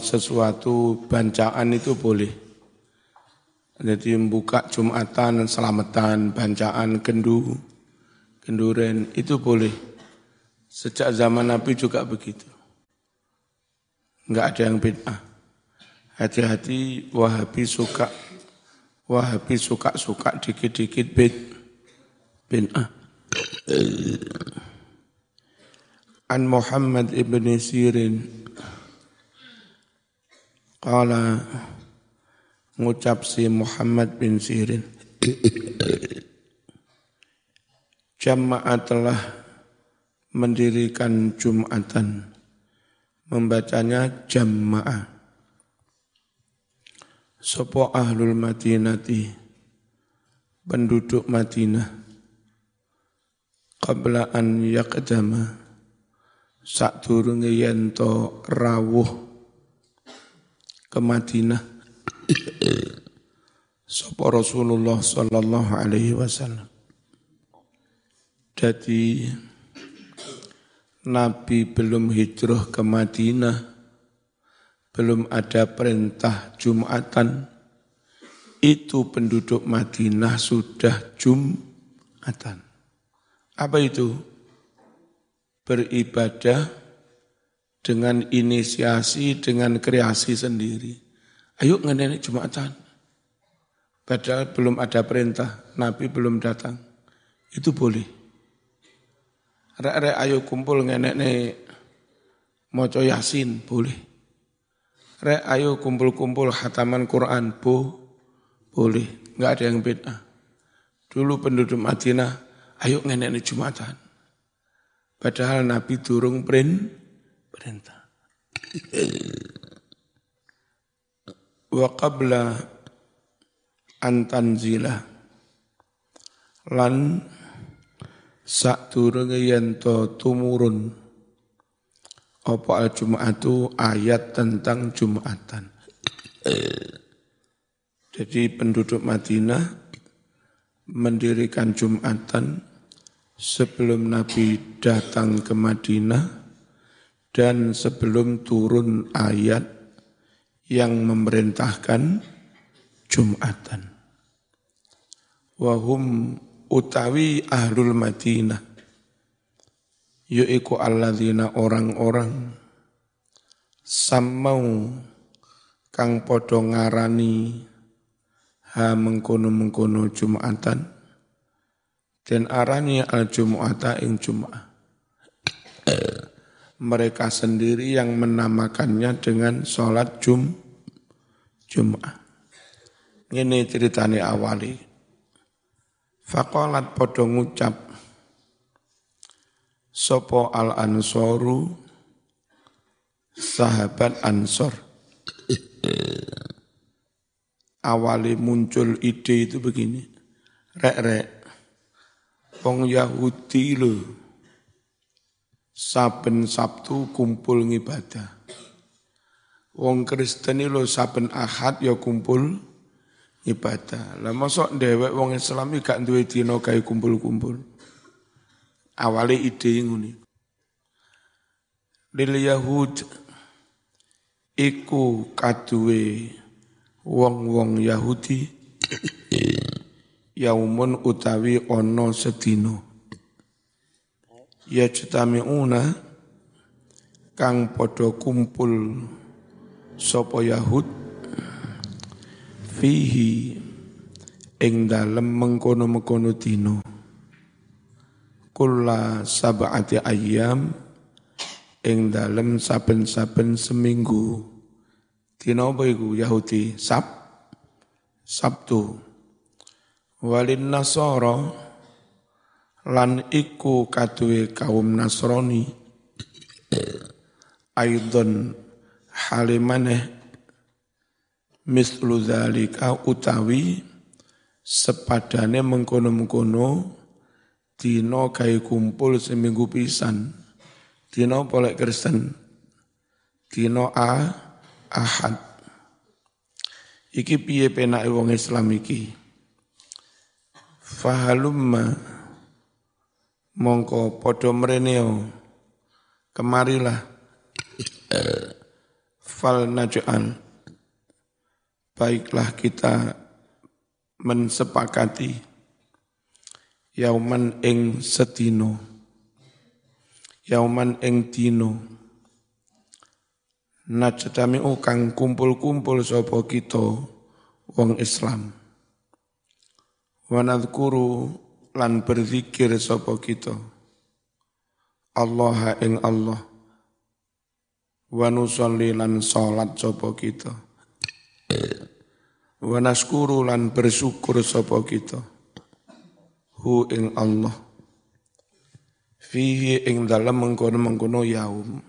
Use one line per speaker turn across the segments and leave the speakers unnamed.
sesuatu bancaan itu boleh. Jadi membuka Jumatan, selamatan, bancaan, kendu, kenduren, itu boleh. Sejak zaman Nabi juga begitu. Enggak ada yang bid'ah. Hati-hati Wahabi suka Wahabi suka-suka dikit-dikit bid bid'ah. An Muhammad ibn Sirin Qala ngucap si Muhammad bin Sirin. Jamaah telah mendirikan Jumatan. Membacanya jamaah Sopo ahlul Madinati? Penduduk Madinah. Qabla an yaqdama. Sak durunge yento rawuh ke Madinah. Sapa Rasulullah sallallahu alaihi wasallam. Jadi Nabi belum hijrah ke Madinah. Belum ada perintah Jumatan. Itu penduduk Madinah sudah Jumatan. Apa itu? Beribadah dengan inisiasi, dengan kreasi sendiri. Ayo ngenenek Jumatan. Padahal belum ada perintah, Nabi belum datang. Itu boleh. Rek-rek ayo kumpul ngenek nih moco yasin, boleh. Rek ayo kumpul-kumpul hataman Quran, bo, boleh. Enggak ada yang beda. Dulu penduduk Madinah, ayo ngenek nih Jumatan. Padahal Nabi durung print, perintah. Wa qabla an tanzila lan sakdurunge yen tumurun apa al-jum'atu ayat tentang Jumatan. Jadi penduduk Madinah mendirikan Jumatan sebelum Nabi datang ke Madinah dan sebelum turun ayat yang memerintahkan Jumatan. Wahum utawi ahlul Madinah. Yaiku alladzina orang-orang samau kang padha ngarani ha mengkono-mengkono Jumatan. Dan arani al Jum'ata ing Jum'ah mereka sendiri yang menamakannya dengan sholat Jum Jum'ah. Ini ceritanya awali. Fakolat podo ngucap Sopo al ansoru sahabat ansor. Awali muncul ide itu begini. Rek rek, Wong Yahudi loh saben Sabtu kumpul ngibadah. Wong Kristen lo saben Ahad ya kumpul ibadah. Lah mosok dhewek wong Islam iki gak duwe dina kumpul-kumpul. Awale ide ngene. Lil Yahud iku kaduwe wong-wong Yahudi yaumun utawi ana sedina yajtami'una kang padha kumpul sapa Yahud fihi ing dalem mengkono-mengkono dina. Kula sab'ati ayyam ing dalem saben-saben seminggu. Dina apa iku Yahudi? Sab Sabtu. Walin nasara lan iku kaduwe kaum Nasrani. Aidon halimane mislu zalika utawi sepadane mengkono-mengkono dina gawe kumpul seminggu pisan. Dina polek Kristen. Dina a ahad. Iki piye penake wong Islam iki? Fahalumma mongko podo mreneo kemarilah. Fal naj'al baiklah kita mensepakati yauman ing setino yauman ing dino najtami'u kang kumpul-kumpul sapa kita wong Islam. Wa nadhkuru lan berzikir sapa kita. Allah ing Allah. Wa nusolli lan salat sapa kita. Wa naskuru lan bersyukur sapa kita. Hu ing Allah. Fihi ing dalam mengkono-mengkono yaum.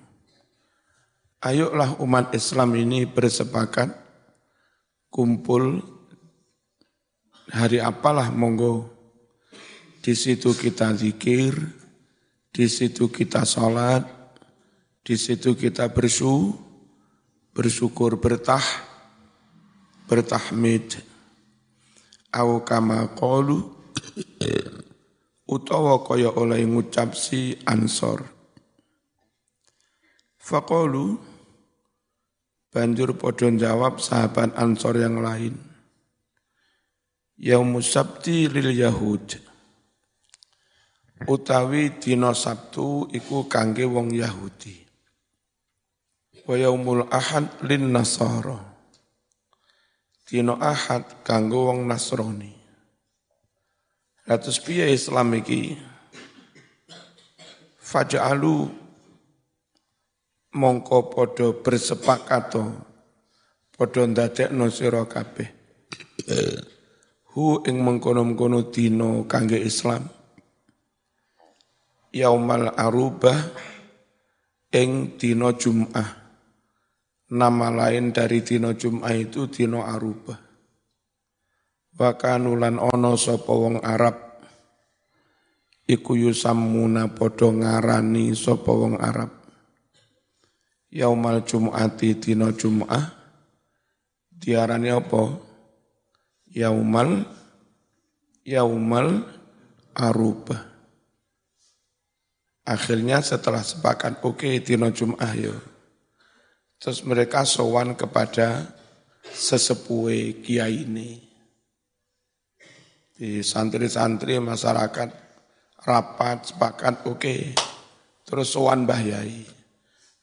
Ayolah umat Islam ini bersepakat kumpul hari apalah monggo di situ kita zikir di situ kita sholat, di situ kita bersu, bersyukur bertah, bertahmid. Au kama qalu utawa kaya oleh ngucap si ansor. Faqalu banjur podo jawab sahabat ansor yang lain. Yaumus sabti lil yahud utawi dina Sabtu iku kangge wong Yahudi. Wa yaumul ahad lin nasara. Dina ahad kangge wong Nasrani. Latus piye Islam iki? Faj'alu mongko padha bersepakat padha ndadekno sira kabeh. Hu ing mengkono-mengkono dina kangge Islam yaumal arubah ing dina Jum'ah. Nama lain dari dina Jum'ah itu dina arubah. Wa kanulan ana sapa wong Arab iku yusammuna padha ngarani sapa wong Arab. Yaumal Jum'ati dina Jum'ah diarani apa? Yaumal Yaumal Arubah. Akhirnya setelah sepakat oke okay, Tino Jum'ah yo. Terus mereka sowan kepada sesepuhe kiai ini. Di santri-santri masyarakat rapat sepakat oke. Okay. Terus sowan Mbah Yai.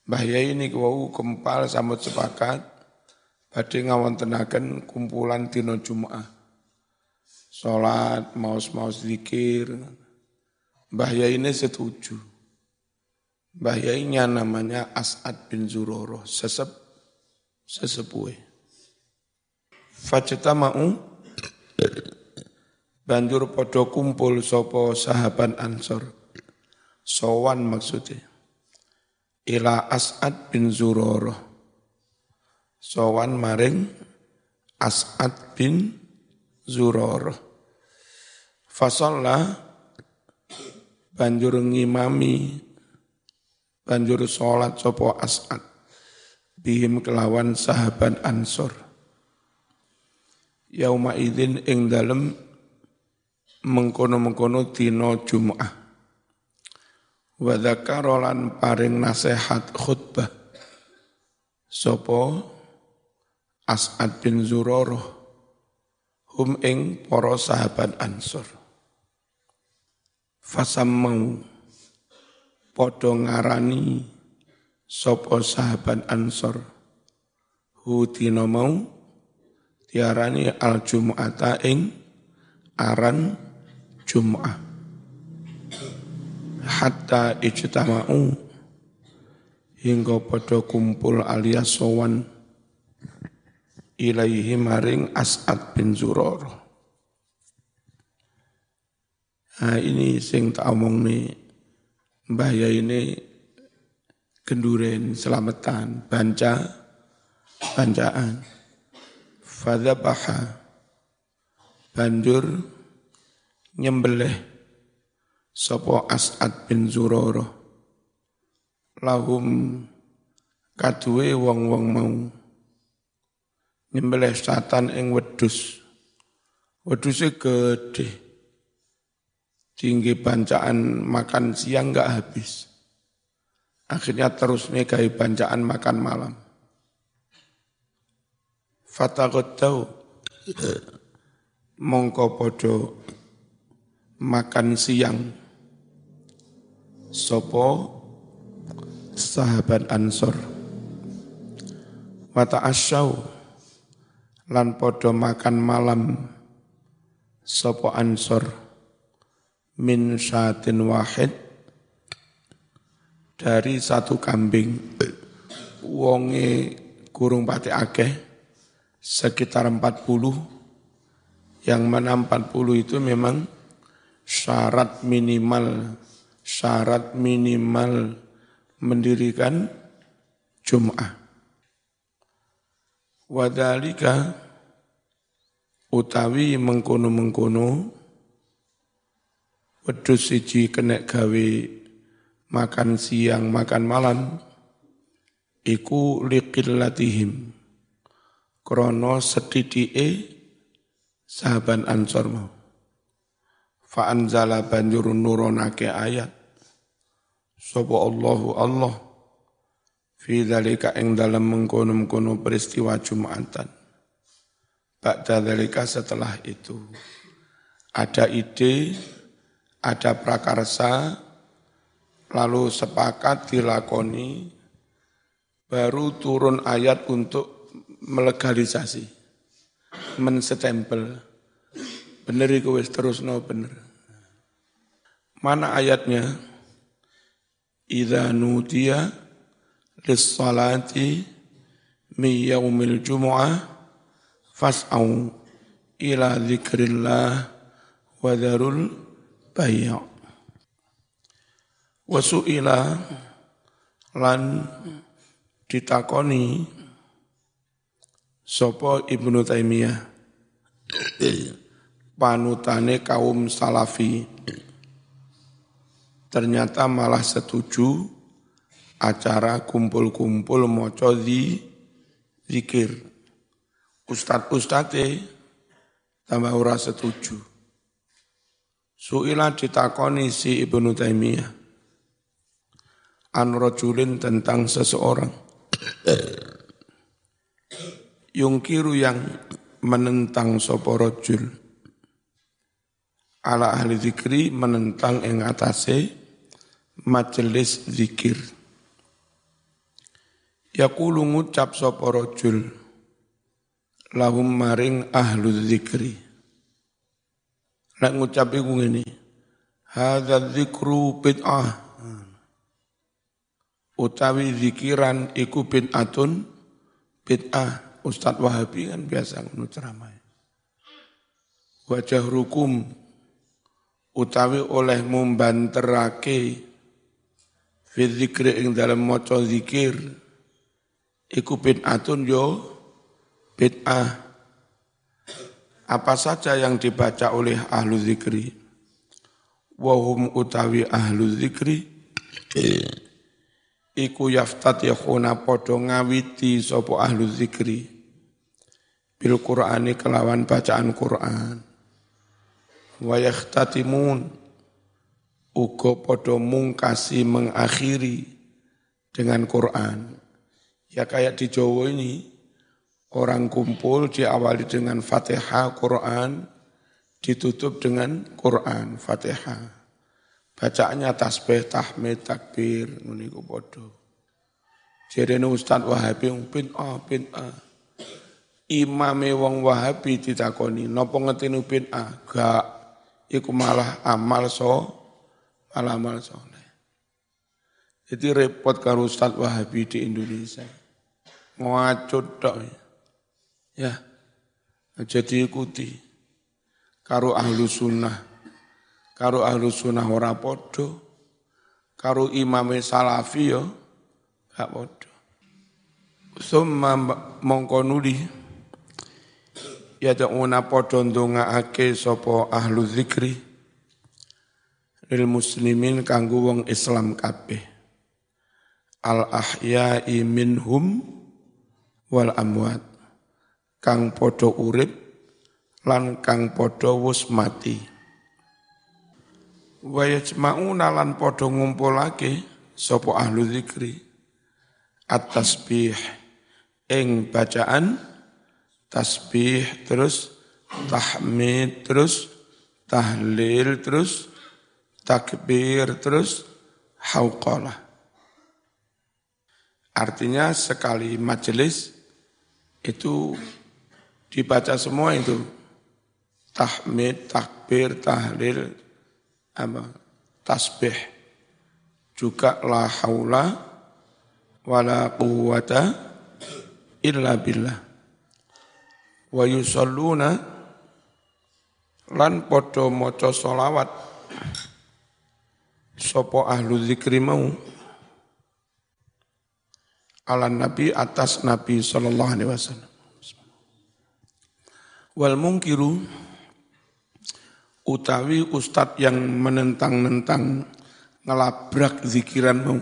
Mbah Yai ini kau kempal sama sepakat badhe ngawontenaken kumpulan Tino Jum'ah. Salat, maus-maus zikir. Mbah Yai ini setuju. Mbah Yainya namanya As'ad bin Zuroro, sesep sesepuhe. mau banjur podo kumpul sopo sahabat Ansor. Sowan maksudnya. Ila As'ad bin Zuroro. Sowan maring As'ad bin Zuroro. Fasolla banjur ngimami banjur sholat sopo as'ad. Bihim kelawan sahabat ansor. Yauma idin ing dalem mengkono-mengkono dino Jum'ah wa dzakarolan paring nasihat khutbah sopo As'ad bin Zuroroh hum ing para sahabat ansor. Fasammau padha ngarani sapa sahabat Ansor? Hu dina mau diarani al jum'ata ing aran Jum'ah hatta ijtama'u hingga padha kumpul alias sowan ilaihi maring As'ad bin Zuror. Nah ini sing tak omong nih Mbah ini kenduren selamatan, banca, bancaan. Fadhabaha, banjur nyembelih sopo As'ad bin Zuroro. Lahum kaduwe wong-wong mau nyembelih satan ing wedus. Wedusnya gede tinggi bancaan makan siang nggak habis. Akhirnya terus kayak bancaan makan malam. Fatagottau mongko podo makan siang. Sopo? Sahabat Ansor. Wata asyau lan podo makan malam. Sopo Ansor min syatin wahid dari satu kambing wonge kurung pati akeh sekitar 40 yang mana 40 itu memang syarat minimal syarat minimal mendirikan Jum'ah. Wadalika utawi mengkono-mengkono wedus siji kena gawe makan siang makan malam iku liqillatihim krono sedidike sahabat Ansor mau. Fa anzala banjur nuronake ayat. Sapa Allahu Allah fi dzalika ing dalam mengkono-mengkono peristiwa Jumatan. Ba'da dzalika setelah itu ada ide, ada prakarsa, lalu sepakat dilakoni, baru turun ayat untuk melegalisasi, mensetempel. Bener wis terus no bener. Mana ayatnya? Idza nudiya lis-salati mi yaumil jumu'ah fas'au ila dzikrillah wa darul bay' Wasu'ila lan ditakoni Sopo Ibnu Taimiyah panutane kaum salafi ternyata malah setuju acara kumpul-kumpul di zikir. Ustad ustate tambah ora setuju. Suila ditakoni si Ibnu Taimiyah. An rajulin tentang seseorang. Yungkiru yang menentang sopo rojul ala ahli zikri menentang ing atase majelis zikir. Yaqulu ngucap sopo rojul lahum maring ahlu zikri nak ngucap iku ngene hadza zikru bid'ah utawi zikiran iku bid'atun bid'ah Ustadz Wahabi kan biasa ngono ceramah. Wajah rukum utawi oleh membanterake fi dzikri ing dalam maca zikir iku bid'atun yo bid'ah. Apa saja yang dibaca oleh ahlu zikri? Wahum utawi ahlu zikri? Iku yaftatihuna padha ngawiti sapa ahlu zikri. Bil Qur'ani kelawan bacaan Qur'an. Wa yahtatimun uga padha mungkasi mengakhiri dengan Quran. Ya kayak di Jawa ini orang kumpul diawali dengan Fatihah Quran ditutup dengan Quran Fatihah Bacaannya tasbih, tahmid, takbir, niku padha. Jarene Ustaz Wahabi bin A bin A. Imame wong Wahabi ditakoni, napa ngeteni bin A? Gak iku malah amal so malah amal soleh. Jadi repot karo Ustaz Wahabi di Indonesia. Ngacut tok. Ya. Jadi ikuti. Karo ahlu sunnah. Karo ahlu sunnah ora podo, karo imame salafi yo gak podo. Summa mongko nuli. Ya ta'una podo ndongaake sapa ahlu zikri. Lil muslimin kanggo wong Islam kabeh. Al ahya'i minhum wal amwat kang podo urip lan kang podo wus mati wa yajma'una lan padha ngumpulake sapa ahlu zikri at-tasbih ing bacaan tasbih, terus tahmid, terus tahlil, terus takbir, terus hauqalah. Artinya sekali majelis itu dibaca semua itu. Tahmid, takbir, tahlil, apa, tasbih. Juga la haula wala quwata illa billah. Wa yusalluna lan padha maca selawat. Sapa ahlu zikri mau? Ala nabi atas nabi sallallahu alaihi wasallam wal mungkiru utawi ustad yang menentang-nentang ngelabrak zikiran mau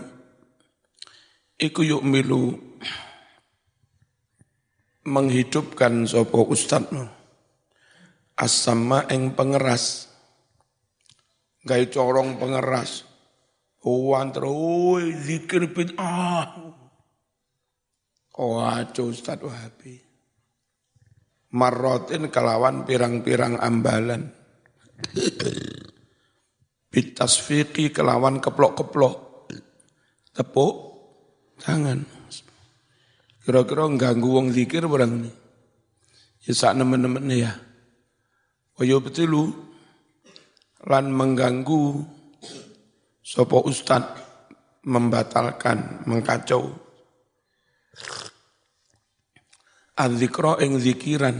iku yuk milu menghidupkan sopo ustadmu asama eng pengeras gay corong pengeras Huwan terus zikir bid'ah. Oh, Ustaz Wahabi. Marrotin kelawan pirang-pirang ambalan. Bitasfiqi kelawan keplok-keplok. Tepuk tangan. Kira-kira ganggu wong zikir barang ini. Ya sak nemen-nemen ya. Wayo betilu lan mengganggu sopo ustad membatalkan, mengkacau. Adzikra ing zikiran.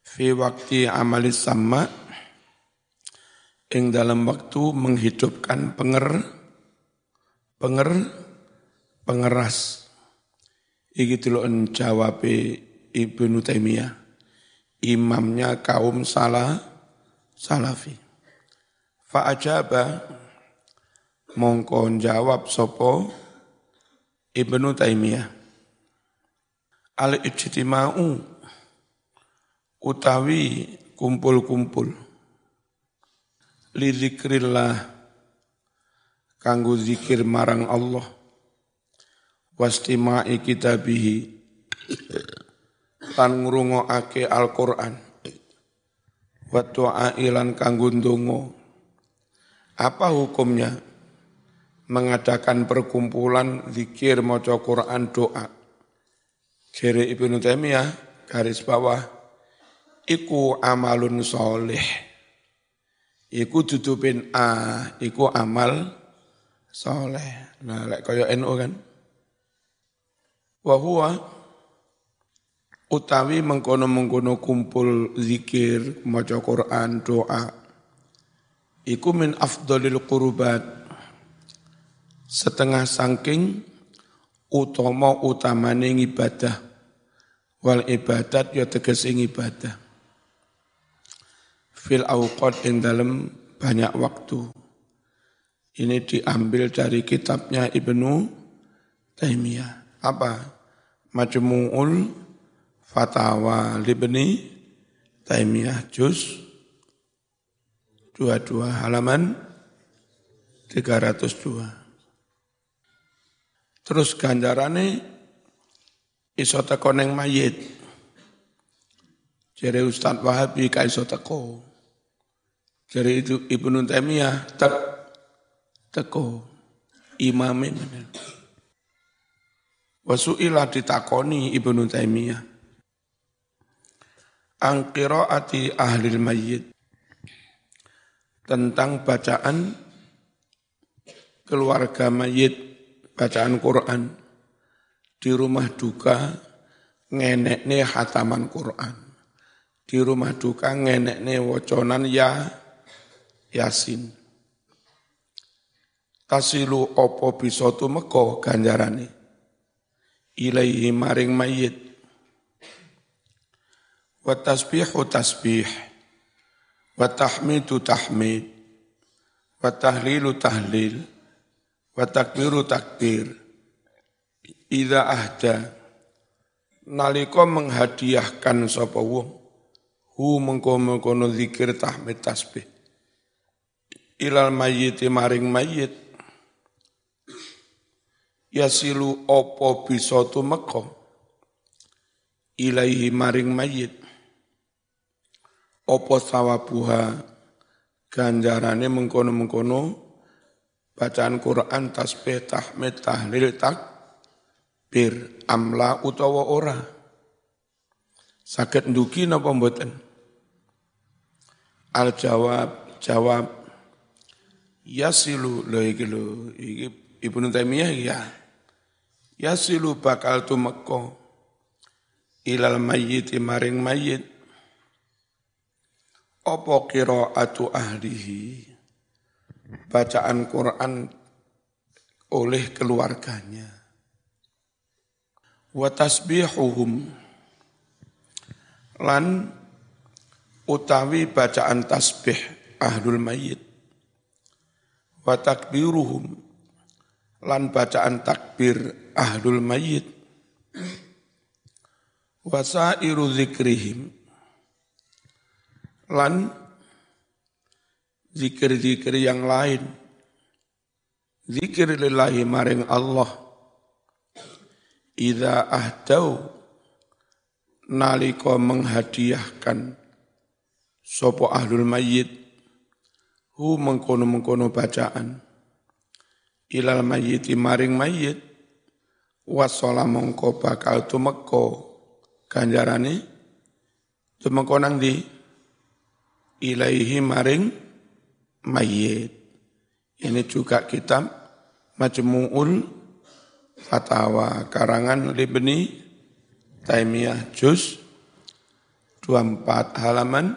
Fi waktu amalis sama ing dalam waktu menghidupkan penger penger pengeras. Iki dulu jawab Ibnu Taimiyah imamnya kaum salah salafi. Fa ajaba mongko jawab sopo Ibnu Taimiyah al ijtima'u utawi kumpul-kumpul. Li zikrillah kanggo zikir marang Allah. Wastima'i kitabihi lan ngrungokake Al-Qur'an. Wa du'a ilan kanggo ndonga. Apa hukumnya mengadakan perkumpulan zikir maca Quran doa? Jere Ibnu Taimiyah garis bawah iku amalun soleh. Iku tutupin a, iku amal soleh. Nah, lek kaya NU kan. Wa utawi mengkono-mengkono kumpul zikir, maca Quran, doa iku min afdolil qurubat setengah sangking utama utamane ibadah wal ibadat ya teges ing ibadah. Fil awqat ing dalam banyak waktu. Ini diambil dari kitabnya Ibnu Taimiyah. Apa? Majmu'ul Fatawa Libni Taimiyah juz 22 halaman 302. Terus ganjarane iso teko ning mayit. Jere Ustaz Wahabi ka iso teko. Jere itu Ibnu Taimiyah tek teko imame bener. Wasu'ilah ditakoni Ibnu Taimiyah. Angkiraati ahli mayyit tentang bacaan keluarga mayit, bacaan Quran di rumah duka ngenekne hataman Quran. Di rumah duka ngenekne woconan ya Yasin. Tasilu opo bisa tumeka ganjarane. Ilaihi maring mayit. Wa tasbihu tasbih wa tahmidu tahmid wa tahlilu tahlil wa takbiru takbir. Idza ahda. Nalika menghadiahkan sapa hu mengko-mengkono zikir tahmid tasbih. Ilal mayyiti maring mayyit. Yasilu opo bisa tumeka? Ilaihi maring mayit opo sawabuha? Ganjarane mengkono-mengkono bacaan Quran tasbih tahmid tahlil takbir amla utawa ora. Saged ndugi napa mboten? Al jawab jawab yasilu lho iki lho iki Ibnu Taimiyah ya. Yasilu bakal tumeka ilal mayyit maring mayyit. Apa qiraatu ahlihi bacaan Quran oleh keluarganya. Wa tasbihuhum. Lan utawi bacaan tasbih ahlul mayyit. Wa takbiruhum. Lan bacaan takbir ahlul mayyit. Wasairu zikrihim. Lan zikir-zikir yang lain. Zikir lillahi maring Allah. Idza ahdau nalika menghadiahkan sopo ahlul mayyit hu mengkono-mengkono bacaan. Ilal mayyiti maring mayyit wasala mongko bakal tumeka. Ganjarane tumeka nang di ilaihi maring mayyit ini juga kitab Majmu'ul Fatawa karangan Libni Taimiyah Juz 24 halaman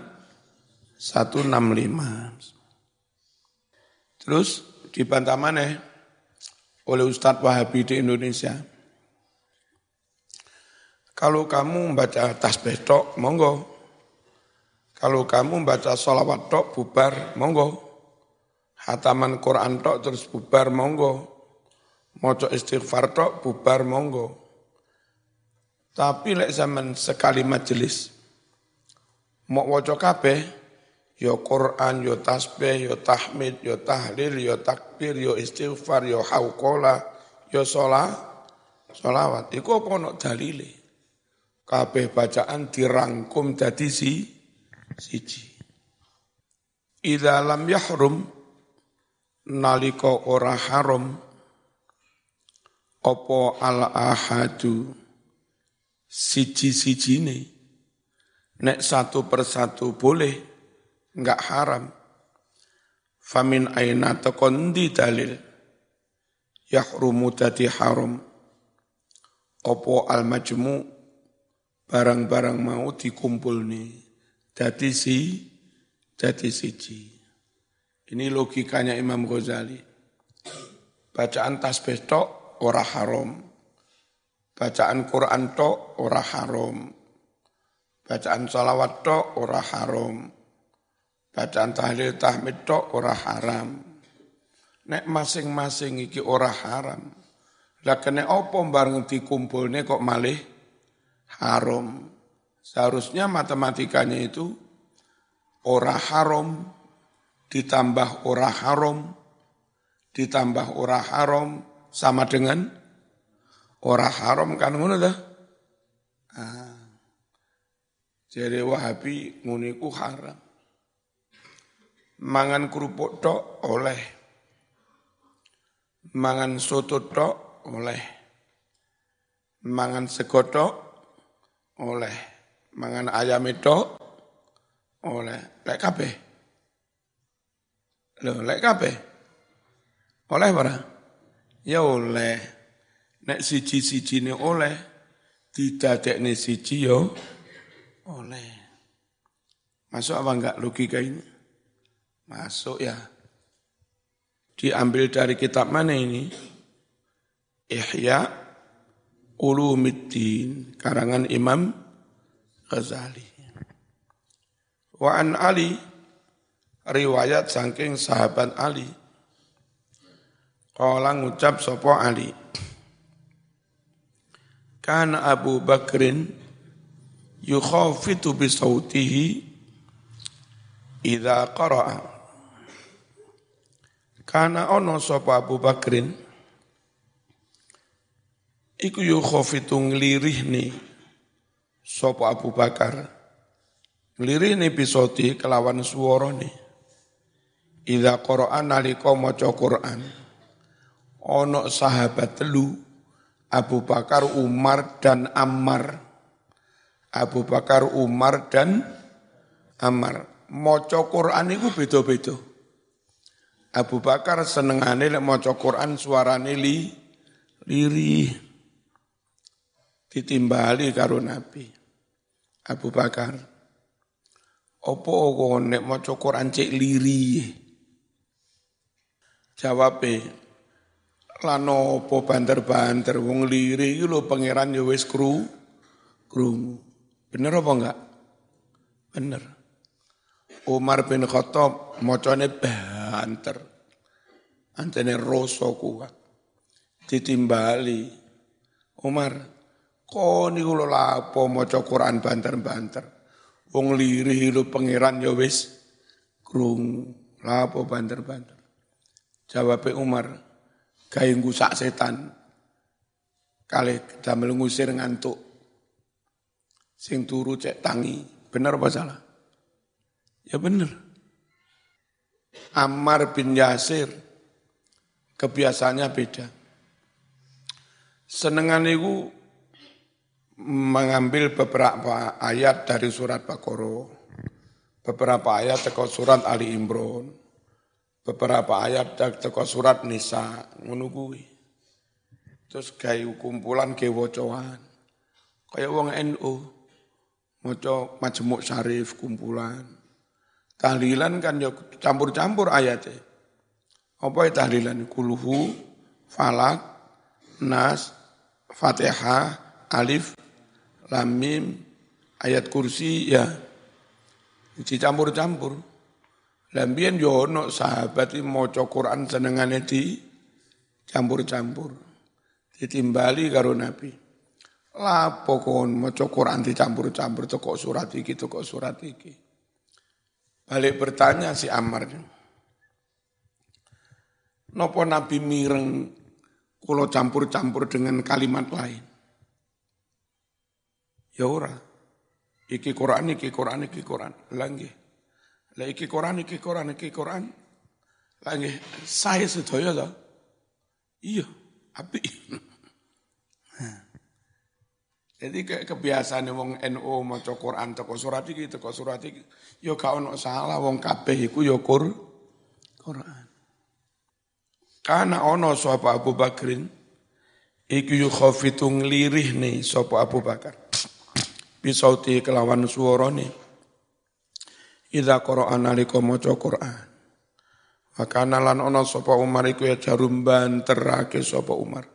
165 terus dibantah mana oleh Ustadz Wahabi di Indonesia. Kalau kamu membaca tasbih tok, monggo. Kalau kamu membaca sholawat tok, bubar, monggo. Hataman Quran tok terus bubar, monggo. Moco istighfar tok, bubar, monggo. Tapi lek zaman sekali majelis, mau wocok kabeh, yo Quran, yo tasbih, yo tahmid, yo tahlil, yo takbir, yo istighfar, yo haukola, yo sholat, sholawat. Iku apa no dalile? Kabeh bacaan dirangkum dadi si siji. Idza lam yahrum nalika ora haram apa al ahadu siji-sijine nek satu persatu boleh enggak haram. Famin aina tekon di dalil yahrumu tadi haram. Opo al majmu barang-barang mau dikumpul nih. Jadi si, jadi siji. Ini logikanya Imam Ghazali. Bacaan tasbih tok ora haram. Bacaan Quran tok ora haram. Bacaan salawat tok ora haram Bacaan tahlil tahmid tok ora haram. Nek masing-masing iki ora haram. Lah kene apa bareng dikumpulne kok malih haram. Seharusnya matematikanya itu ora haram ditambah ora haram ditambah ora haram sama dengan ora haram kan ngono dah. Ah. Jadi Wahabi nguniku haram. Mangan kerupuk tok oleh. Mangan soto tok oleh. Mangan sego tok oleh. Mangan ayam itu oleh. Lek kabeh lho lek kabeh oleh para ya oleh nek siji-siji ne oleh didadekne siji yo oleh masuk apa enggak logika ini Masuk ya. Diambil dari kitab mana ini? Ihya Ulumiddin, karangan Imam Ghazali. Wa an Ali, riwayat saking sahabat Ali. Kala ngucap sopo Ali. Kana Abu Bakrin yukhafitu bisautihi idza qara'a karena ono sapa Abu Bakrin iku yu khofitu nglirihni Sopo Abu Bakar nglirine bisoti kelawan suwarane Idza Qur'an nalika maca Qur'an ana sahabat telu Abu Bakar, Umar dan Ammar. Abu Bakar, Umar dan Ammar. Maca Quran itu beda-beda. Abu Bakar senengane lek maca Quran suarane li lirih. Ditimbali karo Nabi. Abu Bakar. Apa kok nek maca Quran cek lirih? Jawabe, lano po banter-banter wong liri iki lho pangeran ya wis kru krungu. Bener apa enggak? Bener. Umar bin Khattab macane banter. Antene rasa kuat. Ditimbali. Umar, kok niku lho lapo maca Quran banter-banter. Wong liri lho pangeran ya wis krungu. Lapo banter-banter. Jawab Umar, gawe ngusak setan. Kali damel ngusir ngantuk. Sing turu cek tangi. Benar apa salah? Ya benar. Ammar bin Yasir kebiasaannya beda. Senengan itu mengambil beberapa ayat dari surat Baqarah, beberapa ayat teko surat Ali Imran, beberapa ayat teko surat Nisa ngono kuwi. Terus gawe kumpulan ge wacoan. Kaya wong NU maca majmuk syarif kumpulan. Tahlilan kan yo campur-campur ayatnya. Apa ya tahlilan? Kuluhu, falak, nas, fatihah, alif, lamim, ayat kursi ya. Dicampur-campur. Lambian yo ono sahabat iki maca Quran senengane di campur-campur. Ditimbali karo Nabi. Lapo kon maca Quran dicampur-campur teko surat iki teko surat iki. Balik bertanya si Ammar. Nopo Nabi mireng kulo campur-campur dengan kalimat lain. Ya ora. Iki Quran, iki Quran, iki Quran. Langgih. Lah iki Quran, iki Quran, iki Quran. Lagi saya sedaya to. Iya, api. Jadi kayak kebiasaan wong NU maca Quran teko surat iki teko surat iki ya gak ono salah wong kabeh iku ya Qur Quran. Karena ono sapa Abu Bakrin iku yu khafitu nglirih nih sapa Abu Bakar. Bisauti kelawan suarane. Idza qara'a nalika maca Quran. Wakana lan ana sapa Umar iku ya jarum banterake sapa Umar.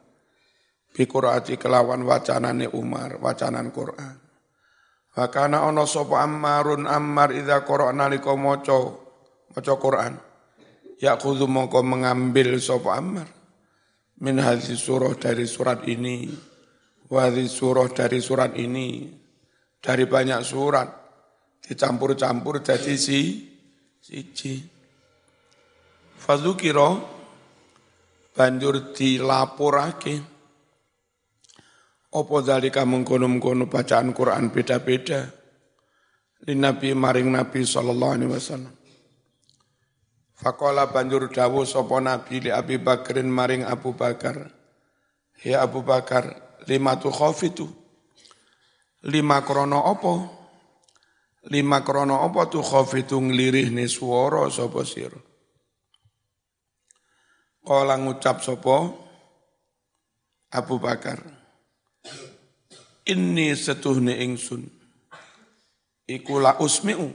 Bi qiraati kelawan wacanane Umar, wacanan Quran. Wakana ana sapa Ammarun Ammar idza qara'a nalika maca maca Quran. Yaqudzu mongko mengambil sapa Ammar min hadis surah dari surat ini, wa surah dari surat ini, dari banyak surat dicampur-campur jadi si siji. Fadzukira banjur dilapurake apa dalika mengkono-mengkono bacaan Quran beda-beda di Nabi maring Nabi sallallahu alaihi wasallam. Fakola banjur dawuh sapa Nabi li Abi Bakrin maring Abu Bakar. Ya Abu Bakar, lima tu khafitu. Lima krono opo Lima krono apa tu khafitu ni swara sapa sira. Kala ngucap sapa Abu Bakar. Inni setuhne ingsun. Iku la usmi'u.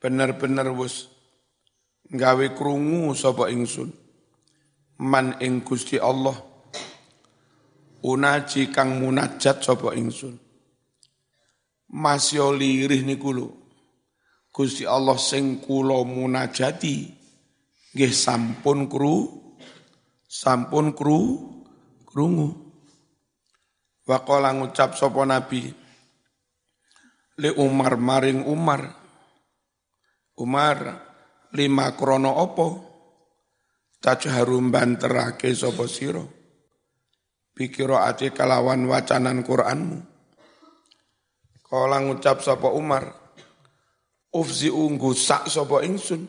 Bener-bener wus gawe krungu sapa ingsun. Man ing Gusti Allah. Unaji kang munajat sapa ingsun masya lirih niku lho. Gusti Allah sing kula munajati nggih sampun kru sampun kru krungu. Waqala ngucap sapa nabi le Umar maring Umar Umar lima krono opo tajharum banterake sapa sira pikira ati kalawan wacanan Qur'anmu Kala ngucap sapa Umar, ufzi sak sapa ingsun.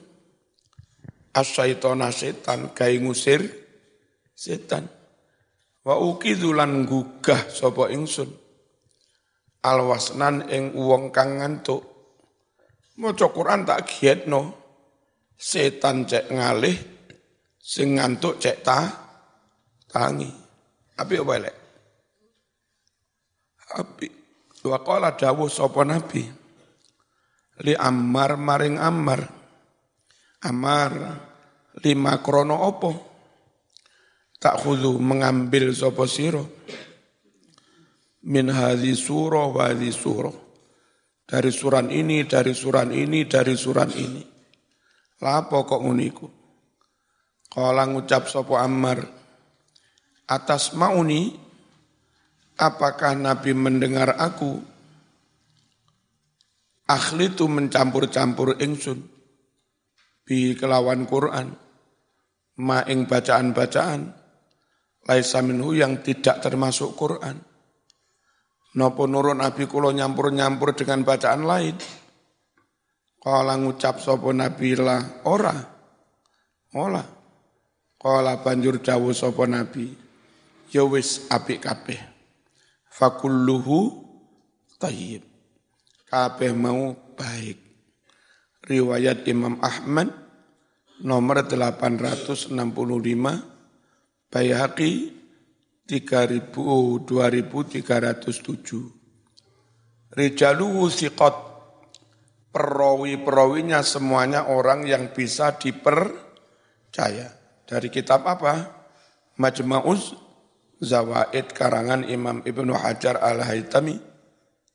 Asyaitona setan gawe ngusir setan. Wa ukidulan gugah sapa ingsun. Alwasnan ing wong kang ngantuk. Maca Quran tak gietno. Setan cek ngalih, sing ngantuk cek ta tangi. Api apa elek? Api. Wa qala dawuh sapa nabi li Ammar maring Ammar. Ammar lima krono opo tak khudu mengambil sapa sira. Min hadhi surah wa hadhi surah. Dari suran ini dari suran ini dari suran ini. Lapo kok uniku Kala ngucap sapa Ammar atas mauni apakah Nabi mendengar aku? Akhli itu mencampur-campur ingsun bi kelawan Quran ma ing bacaan-bacaan laisa minhu yang tidak termasuk Quran. Nopo nurun Nabi kulo nyampur-nyampur dengan bacaan lain. Kala ngucap sopo Nabi lah ora. Ola. Kala banjur dawu sopo Nabi. Ya wis apik kabeh fakulluhu tayyib. Kabeh mau baik. Riwayat Imam Ahmad nomor 865 Bayhaqi 3000 2307 Rijaluhu siqat perawi-perawinya semuanya orang yang bisa dipercaya. Dari kitab apa? Majma'uz Zawaid karangan Imam Ibnu Hajar Al-Haytami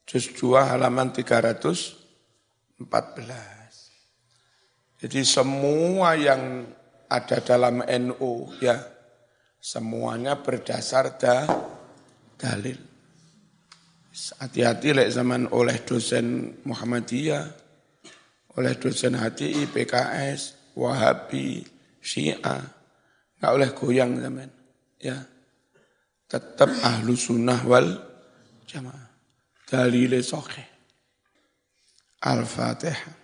juz 2 halaman 314. Jadi semua yang ada dalam NU ya semuanya berdasar da, dalil. Hati-hati lek zaman oleh dosen Muhammadiyah, oleh dosen HTI, PKS, Wahabi, Syiah, nggak oleh goyang zaman. Ya, tetap ahlu sunnah wal jamaah. Dalile sahih. Al-Fatihah.